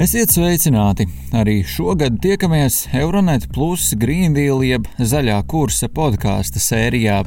Esiet sveicināti! Arī šogad tiekamies Euronet Plus Green Deal jeb zaļā kursa podkāstu sērijā.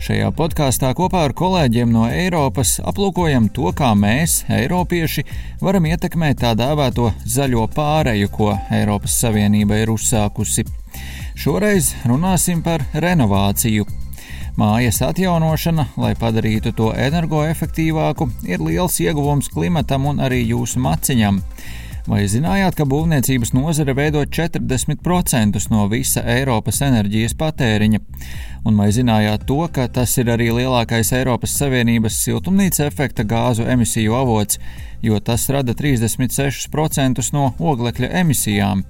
Šajā podkāstā kopā ar kolēģiem no Eiropas aplūkojam to, kā mēs, Eiropieši, varam ietekmēt tā dēvēto zaļo pāreju, ko Eiropas Savienība ir uzsākusi. Šoreiz runāsim par renovāciju. Mājas atjaunošana, lai padarītu to energoefektīvāku, ir liels ieguvums klimatam un arī jūsu maciņam. Vai zinājāt, ka būvniecības nozare veido 40% no visa Eiropas enerģijas patēriņa? Un vai zinājāt to, ka tas ir arī lielākais Eiropas Savienības siltumnīca efekta gāzu emisiju avots, jo tas rada 36% no oglekļa emisijām?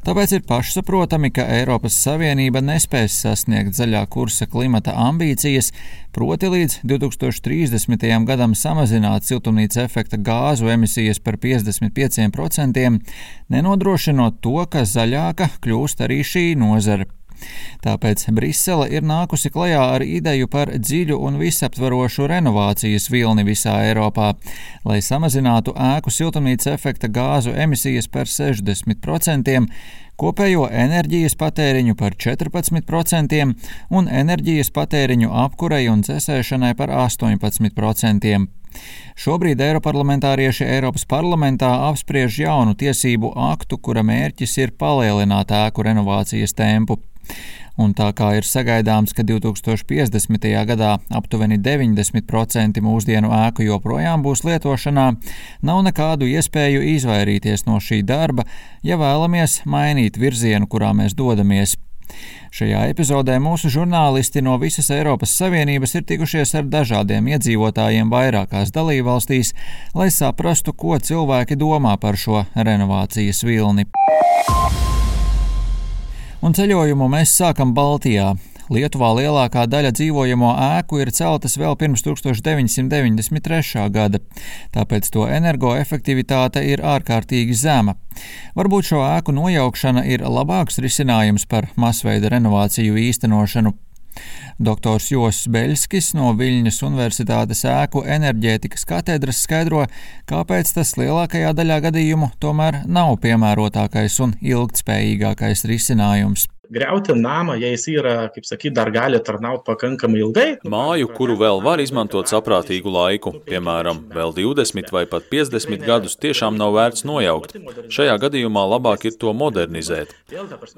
Tāpēc ir pašsaprotami, ka Eiropas Savienība nespēs sasniegt zaļā kursa klimata ambīcijas, proti līdz 2030. gadam samazināt siltumnīca efekta gāzu emisijas par 55%, nenodrošinot to, ka zaļāka kļūst arī šī nozara. Tāpēc Brisele ir nākusi klajā ar ideju par dziļu un visaptvarošu renovācijas vilni visā Eiropā, lai samazinātu ēku siltumnīca efekta gāzu emisijas par 60%, kopējo enerģijas patēriņu par 14% un enerģijas patēriņu apkurei un dzēsēšanai par 18%. Šobrīd Eiroparlamentārieši Eiropas parlamentā apspriež jaunu tiesību aktu, kura mērķis ir palielināt ēku renovācijas tempu. Un tā kā ir sagaidāms, ka 2050. gadā aptuveni 90% mūsdienu ēku joprojām būs lietošanā, nav nekādu iespēju izvairīties no šī darba, ja vēlamies mainīt virzienu, kurā mēs dodamies. Šajā epizodē mūsu žurnālisti no visas Eiropas Savienības ir tikušies ar dažādiem iedzīvotājiem vairākās dalībvalstīs, lai saprastu, ko cilvēki domā par šo renovācijas vilni. Un ceļojumu mēs sākam Baltijā. Lietuvā lielākā daļa dzīvojamo ēku ir celtas vēl pirms 1993. gada, tāpēc to energoefektivitāte ir ārkārtīgi zema. Varbūt šo ēku nojaukšana ir labāks risinājums par masveida renovāciju īstenošanu. Doktors Josis Beļskis no Viļņas Universitātes ēku enerģētikas katedras skaidro, kāpēc tas lielākajā daļā gadījumu tomēr nav piemērotākais un ilgtspējīgākais risinājums. Griauti namą, ja jis yra, kaip sakyti, dar gali tarnauti pakankamai ilgai. Māju, kuru vēl var izmantot saprātīgu laiku, piemēram, vēl 20 vai pat 50 gadus, tiešām nav vērts nojaukt. Šajā gadījumā labāk ir to modernizēt.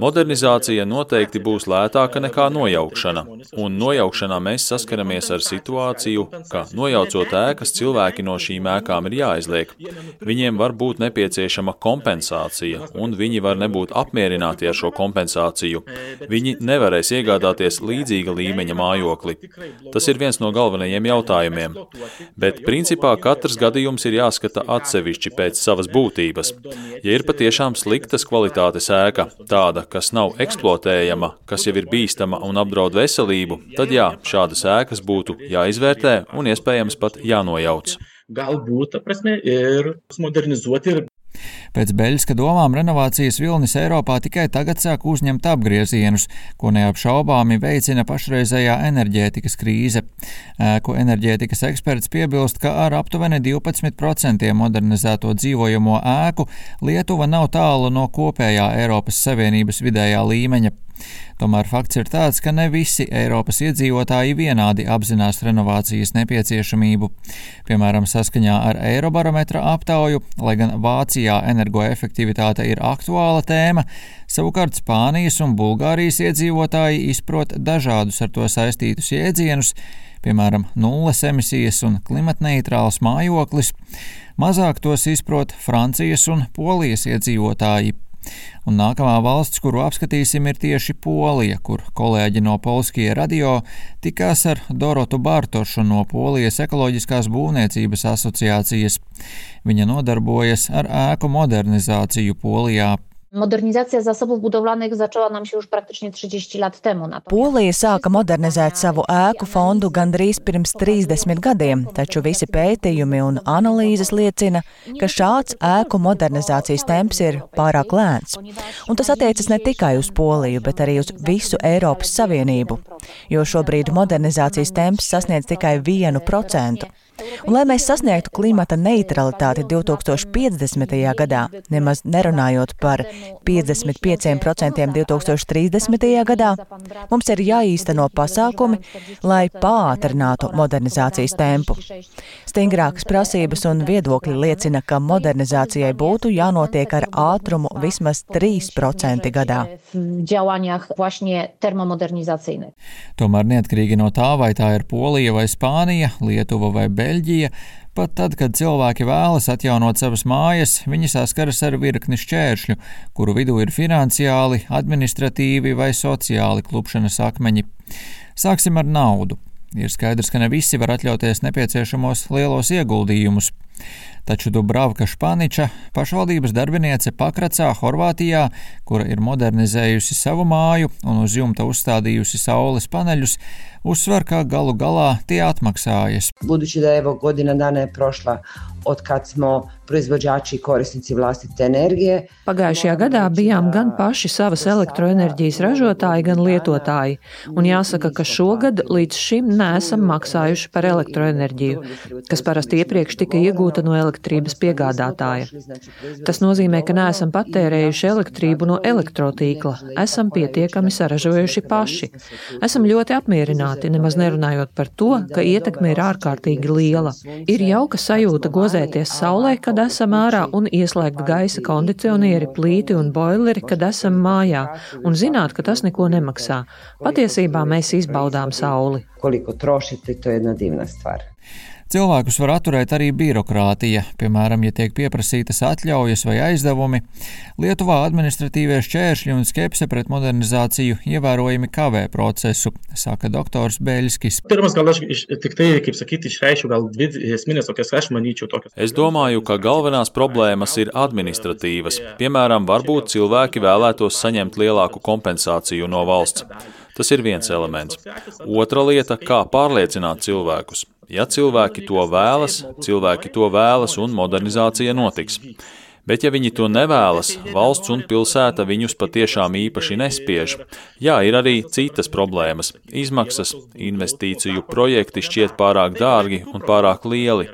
Modernizācija noteikti būs lētāka nekā nojaukšana, un nojaukšanā mēs saskaramies ar situāciju, ka nojaucot ēkas, cilvēki no šīm ēkām ir jāizliek. Viņiem var būt nepieciešama kompensācija, un viņi var nebūt apmierināti ar šo kompensāciju. Viņi nevarēs iegādāties līdzīga līmeņa mājokli. Tas ir viens no galvenajiem jautājumiem. Bet principā katrs gadījums ir jāskata atsevišķi pēc savas būtības. Ja ir patiešām sliktas kvalitātes ēka, tāda, kas nav eksploatējama, kas jau ir bīstama un apdraud veselību, tad jā, šādas ēkas būtu jāizvērtē un iespējams pat jānojauc. Galbūt, ta prasme, ir modernizuoti ir Pēc Beļska domām renovācijas vilnis Eiropā tikai tagad sāk uzņemt apgriezienus, ko neapšaubāmi veicina pašreizējā enerģētikas krīze. Ēku enerģētikas eksperts piebilst, ka ar aptuveni 12% modernizēto dzīvojamo ēku Lietuva nav tālu no kopējā Eiropas Savienības vidējā līmeņa. Tomēr fakts ir tāds, ka ne visi Eiropas iedzīvotāji vienādi apzinās renovācijas nepieciešamību. Piemēram, saskaņā ar Eirobarometra aptauju, lai gan Vācijā energoefektivitāte ir aktuāla tēma, savukārt Spānijas un Bulgārijas iedzīvotāji izprot dažādus ar to saistītus jēdzienus, piemēram, nulles emisijas un klimatneitrāls mājoklis. Mazāk tos izprot Francijas un Polijas iedzīvotāji. Un nākamā valsts, kuru apskatīsim, ir tieši Polija, kur kolēģi no Polskie radio tikās ar Dorotu Bartošu no Polijas ekoloģiskās būvniecības asociācijas. Viņa nodarbojas ar ēku modernizāciju Polijā. Modernizacja zasobów budowlanych zaczęła nam się już praktycznie 30 lat temu. Polija sāka modernizēt savu ēku fondu gandrīz pirms 30 gadiem, taču visi pētījumi un analīzes liecina, ka šāds ēku modernizācijas temps ir pārāk lēns. Un tas attiecas ne tikai uz Poliju, bet arī uz visu Eiropas Savienību, jo šobrīd modernizācijas temps sasniedz tikai 1%. Un, lai mēs sasniegtu klimata neutralitāti 2050. gadā, nemaz nerunājot par 55% 2030. gadā, mums ir jāīsteno pasākumi, lai pātrinātu modernizācijas tempu. Stingrākas prasības un viedokļi liecina, ka modernizācijai būtu jānotiek ar ātrumu vismaz 3% gadā. Tomēr neatkarīgi no tā, vai tā ir Polija vai Spānija, Lietuva vai Beļģija, pat tad, kad cilvēki vēlas atjaunot savas mājas, viņi saskaras ar virkni šķēršļu, kuru vidū ir finansiāli, administratīvi vai sociāli klupšanas akmeņi. Sāksim ar naudu. Ir skaidrs, ka ne visi var atļauties nepieciešamos lielos ieguldījumus. Taču Dubravka Španiča, pašvaldības darbiniece Pakracā, Horvātijā, kura ir modernizējusi savu māju un uz jumta uzstādījusi saules paneļus, uzsver, ka galu galā tie atmaksājas. Budući da evo godina dana je prošla od kad smo proizvođači i korisnici vlastite energije. Pagājušajā gadā bijām gan paši savas elektroenerģijas ražotāji, gan lietotāji, un jāsaka, ka šogad līdz šim neesam maksājuši par elektroenerģiju, kas parasti iepriekš tika iegūta no elektrības piegādātāja. Tas nozīmē, ka neesam patērējuši elektrību no elektrotīkla, esam pietiekami saražojuši paši. Esam ļoti apmierināti, nemaz nerunājot par to, ka ietekme ir ārkārtīgi liela. Ir jauka sajūta gozēties saulē, kad esam ārā un ieslēgt gaisa kondicionieri, plīti un boileri, kad esam mājā, un zināt, ka tas neko nemaksā. Patiesībā mēs izbaudām sauli. Koliko trošite, to je jedna divna stvar. Cilvēkus var atturēt arī birokrātija, piemēram, ja tiek pieprasītas atļaujas vai aizdevumi. Lietuvā administratīvie šķēršļi un skepse pret modernizāciju ievērojami kavē procesu, saka doktors Beļskis. Pirmas, gal aš tik tai, kaip sakyti, išreišiu gal dvi esminės tokias, aš manyčiau, tokias. Es domāju, ka galvenās problēmas ir administratīvas. Piemēram, varbūt cilvēki vēlētos saņemt lielāku kompensāciju no valsts. Tas ir viens elements. Otra lieta - kā pārliecināt cilvēkus. Ja cilvēki to vēlas, cilvēki to vēlas un modernizācija notiks. Bet, ja viņi to nevēlas, valsts un pilsēta viņus patiešām īpaši nespiež. Jā, ir arī citas problēmas. Izmaksas, investīciju projekti šķiet pārāk dārgi un pārāk lieli.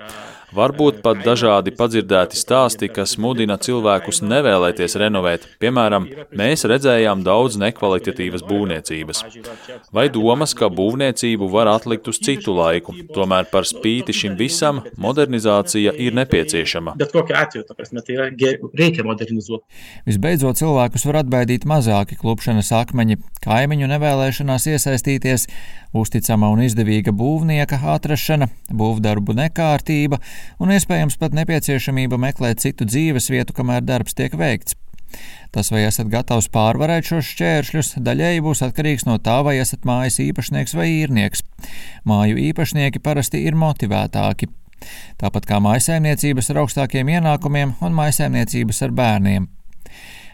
Varbūt pat dažādi padzirdēti stāsti, kas mudina cilvēkus nevēlēties renovēt. Piemēram, mēs redzējām daudz nekvalitatīvas būvniecības. Vai domas, ka būvniecību var atlikt uz citu laiku. Tomēr par spīti šim visam modernizācija ir nepieciešama. Visbeidzot, cilvēkus var atbaidīt mazāki klupšanas akmeņi, kaimiņu nevēlēšanās iesaistīties, uzticama un izdevīga būvnieka atrašana, būvdarbu nekārtība un iespējams pat nepieciešamība meklēt citu dzīves vietu, kamēr darbs tiek veikts. Tas, vai esat gatavs pārvarēt šos šķēršļus, daļēji būs atkarīgs no tā, vai esat mājas īpašnieks vai īrnieks. Māju īpašnieki parasti ir motivētāki. Tāpat kā maisaimniecības ar augstākiem ienākumiem un maisaimniecības ar bērniem.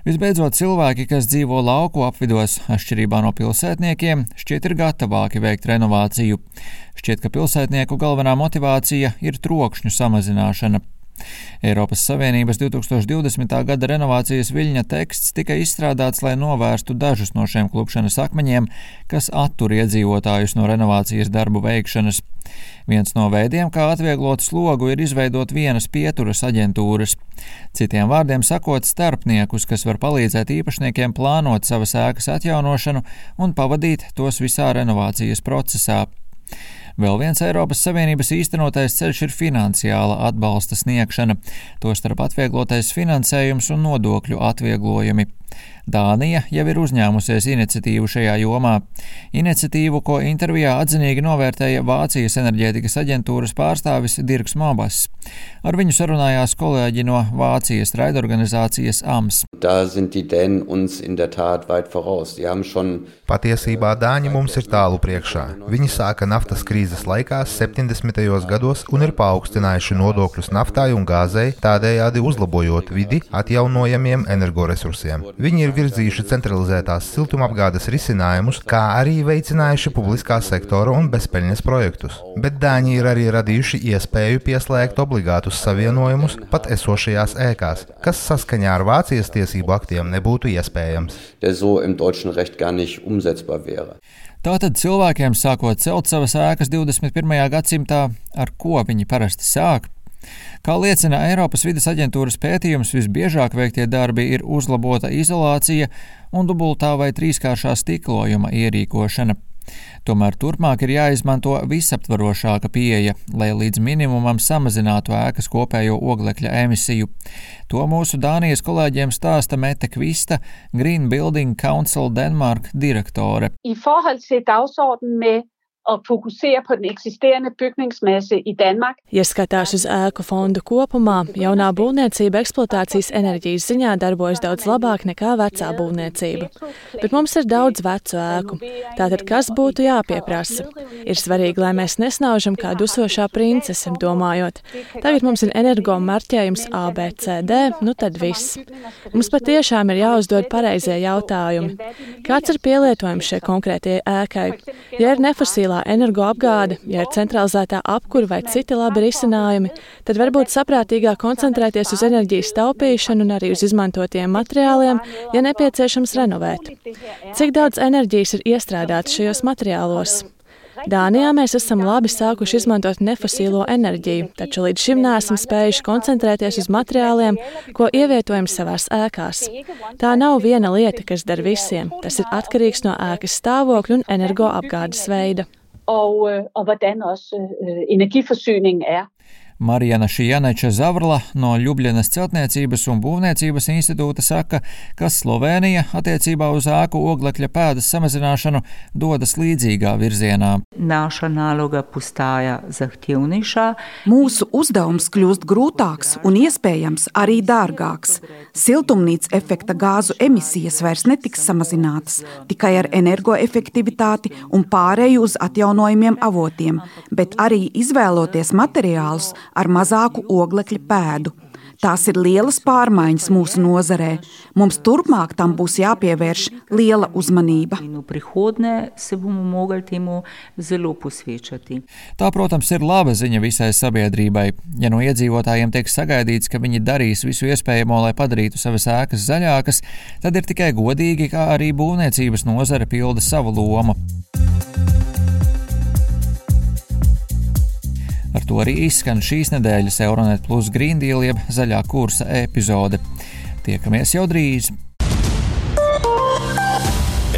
Visbeidzot, cilvēki, kas dzīvo lauku apvidos, atšķirībā no pilsētniekiem, šķiet ir gatavāki veikt renovāciju. Šķiet, ka pilsētnieku galvenā motivācija ir trokšņu samazināšana. Eiropas Savienības 2020. gada renovācijas viļņa teksts tika izstrādāts, lai novērstu dažus no šiem klupšanas akmeņiem, kas attur iedzīvotājus no renovācijas darbu veikšanas. Viens no veidiem, kā atvieglot slogu, ir izveidot vienas pieturas aģentūras. Citiem vārdiem sakot, starpniekus, kas var palīdzēt īpašniekiem plānot savas ēkas atjaunošanu un pavadīt tos visā renovācijas procesā. Vēl viens Eiropas Savienības īstenotais ceļš ir finansiāla atbalsta sniegšana, tostarp atvieglotais finansējums un nodokļu atvieglojumi. Dānija jau ir uzņēmusies iniciatīvu šajā jomā. Iniciatīvu, ko intervijā atzinīgi novērtēja Vācijas enerģētikas aģentūras pārstāvis Dirks Mobas. Ar viņu sarunājās kolēģi no Vācijas raidorganizācijas AMS. Patiesībā Dāņi mums ir tālu priekšā. Viņi sāka naftas krīzes laikā 70. gados un ir paaugstinājuši nodokļus naftai un gāzei, tādējādi uzlabojot vidi atjaunojamiem energoresursiem. Viņi ir virzījuši centralizētās siltumapgādes risinājumus, kā arī veicinājuši publiskā sektora un bezpeļņas projektus. Bet Dāņi ir arī radījuši iespēju pieslēgt obligātus savienojumus pat esošajās ēkās, kas saskaņā ar Vācijas tiesību aktiem nebūtu iespējams. Tātad cilvēkiem sākot celt savas ēkas 21. gadsimtā, ar ko viņi parasti sāk? Kā liecina Eiropas vidas aģentūras pētījums, visbiežāk veiktie darbi ir uzlabota izolācija un dubultā vai trīskāršā stiklojuma ierīkošana. Tomēr turpmāk ir jāizmanto visaptvarošāka pieeja, lai līdz minimumam samazinātu ēkas kopējo oglekļa emisiju. To mūsu Dānijas kolēģiem stāsta Mete Kvista, Green Building Council Denmark direktore. I forhold til dagsordenen med og fokusere på den eksisterende bygningsmasse i Danmark. Ja skatās uz ēku fondu kopumā, jaunā būvniecība eksploatācijas enerģijas ziņā darbojas daudz labāk nekā vecā būvniecība. Bet mums ir daudz vecu ēku. Tātad kas būtu jāpieprasa? Ir svarīgi, lai mēs nesnaužam kā dusošā princese, domājot, tagad mums ir energo marķējums ABCD, nu tad viss. Mums patiešām ir jāuzdod pareizie jautājumi. Kāds ir pielietojums šai konkrētajai ēkai? Ja ir nefosilā fosilā energoapgāde, ja ir centralizētā apkura vai citi labi risinājumi, tad varbūt saprātīgāk koncentrēties uz enerģijas taupīšanu un arī uz izmantotiem materiāliem, ja nepieciešams renovēt. Cik daudz enerģijas ir iestrādāts šajos materiālos? Dānijā mēs esam labi sākuši izmantot nefosīlo enerģiju, taču līdz šim neesam spējuši koncentrēties uz materiāliem, ko ievietojam savās ēkās. Tā nav viena lieta, kas der visiem. Tas ir atkarīgs no ēkas stāvokļa un energoapgādes veida og, øh, og hvordan også øh, øh energiforsyningen er. Marijana Šijaneča Zavrla no Ljubljanas celtniecības un būvniecības institūta saka, ka Slovenija attiecībā uz ēku oglekļa pēdas samazināšanu dodas līdzīgā virzienā. Mūsu uzdevums kļūst grūtāks un iespējams arī dārgāks. Siltumnīca efekta gāzu emisijas vairs netiks samazinātas tikai ar energoefektivitāti un pārēju uz atjaunojumiem avotiem, bet arī izvēloties materiālus, ar mazāku oglekļa pēdu. Tās ir lielas pārmaiņas mūsu nozarē. Mums turpmāk tam būs jāpievērš liela uzmanība. Tā, protams, ir laba ziņa visai sabiedrībai. Ja no iedzīvotājiem tiek sagaidīts, ka viņi darīs visu iespējamo, lai padarītu savas ēkas zaļākas, tad ir tikai godīgi, kā arī būvniecības nozare pilda savu lomu. Ar to arī izskan šīs nedēļas Euronet Plus Deal jeb zaļā kursa epizode. Tiekamies jau drīz!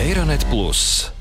Eironet Plus